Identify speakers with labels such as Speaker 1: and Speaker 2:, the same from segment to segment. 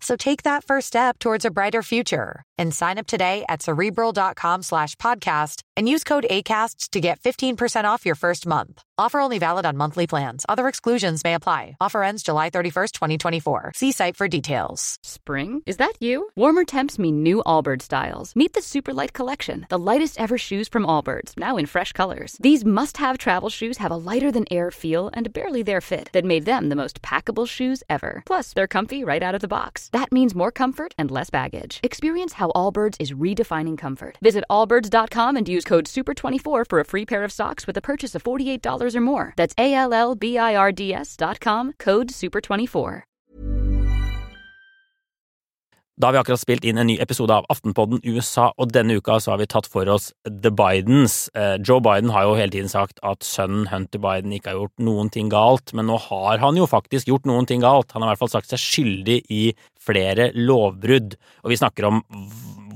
Speaker 1: So take that first step towards a brighter future and sign up today at cerebral.com slash podcast and use code ACasts to get 15% off your first month. Offer only valid on monthly plans. Other exclusions may apply. Offer ends July 31st, 2024. See site for details.
Speaker 2: Spring? Is that you? Warmer temps mean new Allbirds styles. Meet the Superlight Collection, the lightest ever shoes from Allbirds, now in fresh colors. These must have travel shoes have a lighter than air feel and barely their fit that made them the most packable shoes ever. Plus, they're comfy right out of the box. That means more comfort and less baggage. Experience how Allbirds is redefining comfort. Visit allbirds.com and use code SUPER24 for a free pair of socks with a purchase of $48 or more. That's A L L B I R D S.com, code SUPER24.
Speaker 3: Da har vi akkurat spilt inn en ny episode av Aftenpodden USA, og denne uka så har vi tatt for oss The Bidens. Eh, Joe Biden har jo hele tiden sagt at sønnen Hunter Biden ikke har gjort noen ting galt, men nå har han jo faktisk gjort noen ting galt. Han har i hvert fall sagt seg skyldig i flere lovbrudd, og vi snakker om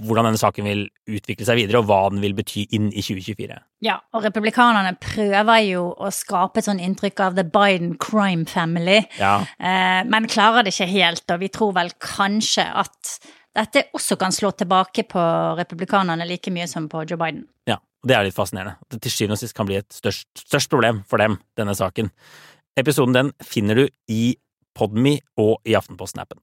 Speaker 3: hvordan denne saken vil utvikle seg videre, og hva den vil bety inn i 2024.
Speaker 4: Ja, og republikanerne prøver jo å skape et sånn inntrykk av the Biden crime family,
Speaker 3: Ja.
Speaker 4: eh, men klarer det ikke helt, og vi tror vel kanskje at dette også kan slå tilbake på republikanerne like mye som på Joe Biden.
Speaker 3: Ja, det er litt fascinerende. Det til syvende og sist kan bli et størst, størst problem for dem, denne saken. Episoden den finner du i Podme og i Aftenposten-appen.